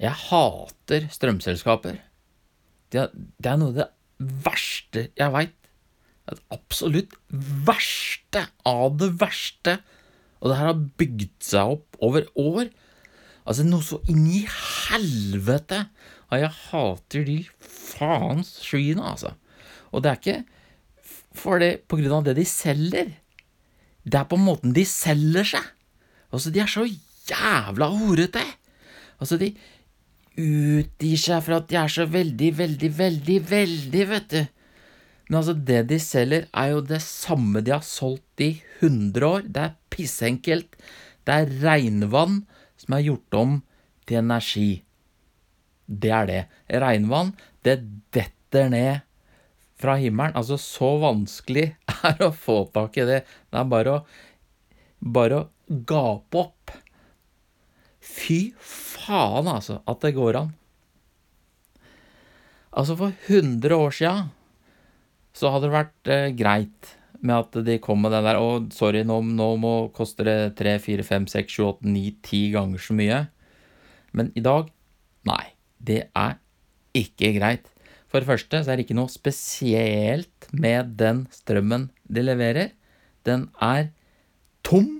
Jeg hater strømselskaper. Det, er noe av det verste jeg veit. Det absolutt verste av det verste. Og det her har bygd seg opp over år. Altså noe så inn i helvete. Og jeg hater de faens skyene, altså. Og det er ikke for det, på grunn av det de selger. Det er på måten de selger seg. Altså, de er så jævla horete. Altså, de utgir seg for at de er så veldig, veldig, veldig, veldig, vet du. Men altså, det de selger, er jo det samme de har solgt i 100 år. Det er pissenkelt. Det er regnvann som er gjort om til energi. Det er det. Regnvann, det detter ned fra himmelen. Altså, så vanskelig er å få tak i det. Det er bare å bare å gape opp. Fy faen, altså, at det går an. Altså, for 100 år sia så hadde det vært eh, greit med at de kom med den der Å, sorry, nå, nå må koste det 3, 4, 5, 6, 7, 8, 9, 10 ganger så mye. Men i dag nei. Det er ikke greit. For det første så er det ikke noe spesielt med den strømmen de leverer. Den er tom.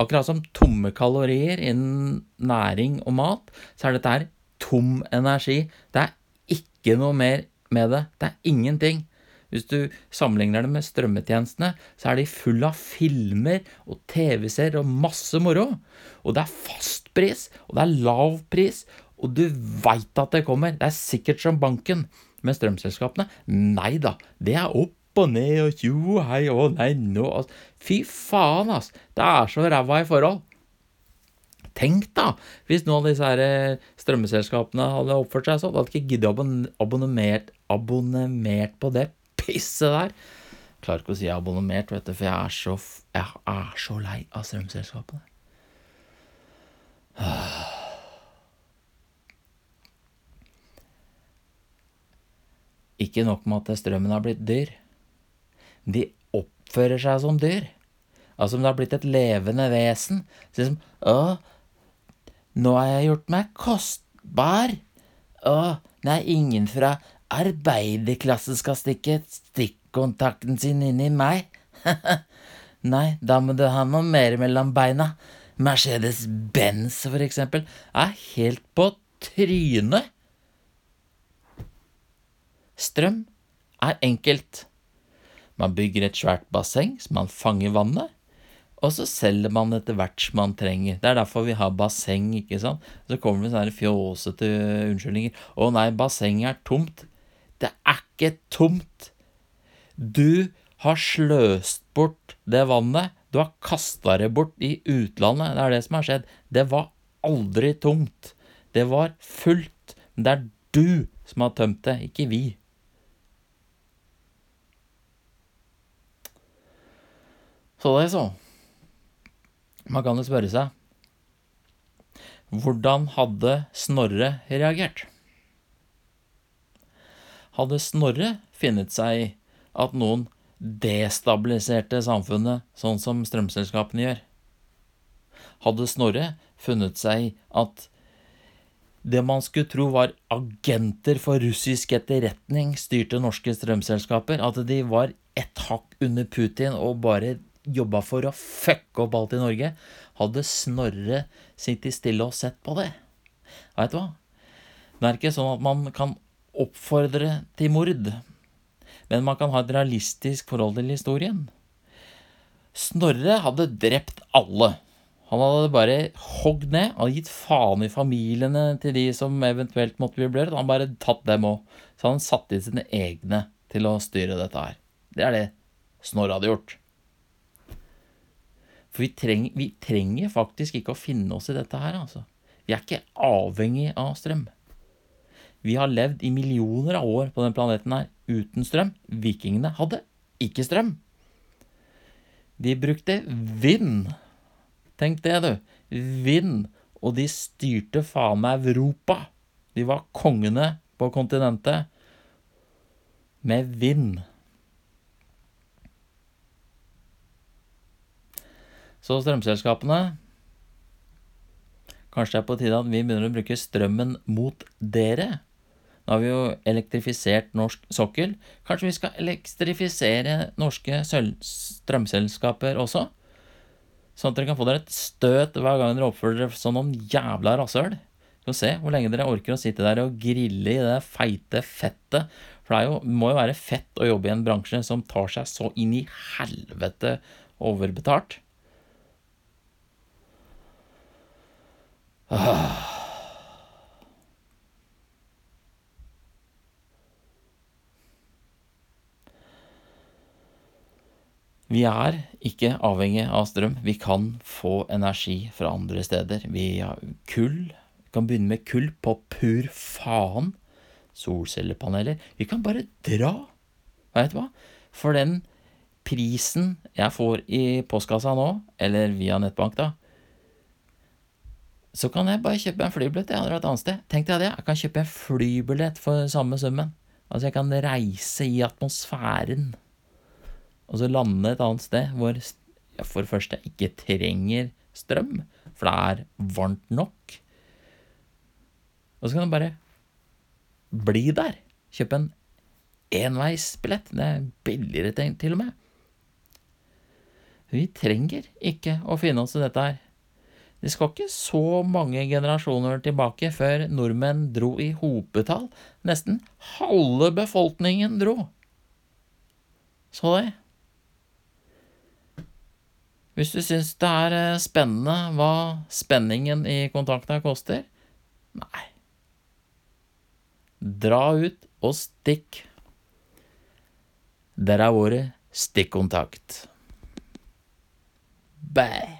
Akkurat som tomme kalorier innen næring og mat, så er dette her tom energi. Det er ikke noe mer med det. Det er ingenting. Hvis du sammenligner det med strømmetjenestene, så er de full av filmer og TV-serier og masse moro. Og det er fast pris, og det er lav pris, og du veit at det kommer. Det er sikkert som banken. med strømselskapene, nei da. Det er opp og ned og tjo hei å nei nå altså. Fy faen, ass. Det er så ræva i forhold. Tenk da, hvis noen av disse her eh, strømmeselskapene hadde oppført seg sånn, hadde ikke giddet å abonnert, abonnert på det pisset der. Klarer ikke å si abonnert, vet du, for jeg er så, jeg er så lei av strømselskapene. Ikke nok med at strømmen har blitt dyr. De oppfører seg som dyr. Altså om det har blitt et levende vesen. Sånn som Å, nå har jeg gjort meg kostbar. Å, nei, ingen fra arbeiderklassen skal stikke stikkontakten sin inn i meg. nei, da må du ha noe mer mellom beina. Mercedes-Benz, for eksempel, er helt på trynet. Strøm er enkelt. Man bygger et svært basseng så man fanger vannet, og så selger man etter hvert som man trenger. Det er derfor vi har basseng, ikke sant. Så kommer det sånne fjåsete unnskyldninger. 'Å nei, bassenget er tomt'. Det er ikke tomt. Du har sløst bort det vannet. Du har kasta det bort i utlandet. Det er det som har skjedd. Det var aldri tomt. Det var fullt. Men det er du som har tømt det, ikke vi. Så det så. Man kan jo spørre seg Hvordan hadde Snorre reagert? Hadde Snorre funnet seg i at noen destabiliserte samfunnet sånn som strømselskapene gjør? Hadde Snorre funnet seg i at det man skulle tro var agenter for russisk etterretning, styrte norske strømselskaper, at de var ett hakk under Putin og bare jobba for å fucke opp alt i Norge, hadde Snorre sittet stille og sett på det. Veit du hva? Det er ikke sånn at man kan oppfordre til mord, men man kan ha et realistisk forhold til historien. Snorre hadde drept alle. Han hadde bare hogd ned hadde gitt faen i familiene til de som eventuelt måtte bli blørt. Han bare tatt dem òg. Så han satte inn sine egne til å styre dette her. Det er det Snorre hadde gjort. For vi trenger, vi trenger, faktisk ikke å finne oss i dette her, altså. Vi er ikke avhengig av strøm. Vi har levd i millioner av år på den planeten her uten strøm. Vikingene hadde ikke strøm. De brukte vind. Tenk det, du. Vind. Og de styrte faen meg Europa. De var kongene på kontinentet med vind. Så strømselskapene Kanskje det er på tide at vi begynner å bruke strømmen mot dere? Nå har vi jo elektrifisert norsk sokkel. Kanskje vi skal elektrifisere norske strømselskaper også? Sånn at dere kan få dere et støt hver gang dere oppfører dere som noen jævla rasshøl. Skal se hvor lenge dere orker å sitte der og grille i det feite fettet. For det jo, må jo være fett å jobbe i en bransje som tar seg så inn i helvete overbetalt. Ah. Vi er ikke avhengig av strøm. Vi kan få energi fra andre steder. Vi har kull. Vi kan begynne med kull på pur faen. Solcellepaneler. Vi kan bare dra. Veit du hva? For den prisen jeg får i postkassa nå, eller via nettbank, da, så kan jeg bare kjøpe en flybillett. Jeg et annet sted. Tenk deg det. Jeg kan kjøpe en flybillett for samme summen. Altså, jeg kan reise i atmosfæren og så lande et annet sted hvor jeg for det første ikke trenger strøm, for det er varmt nok. Og så kan du bare bli der. Kjøpe en enveisbillett. Det er billigere til og med. Vi trenger ikke å finne oss i dette her. Det skal ikke så mange generasjoner tilbake før nordmenn dro i hopetall. Nesten halve befolkningen dro. Så det. Hvis du syns det er eh, spennende hva spenningen i kontakta koster, nei. Dra ut og stikk. Der er ordet stikkontakt. Bæ.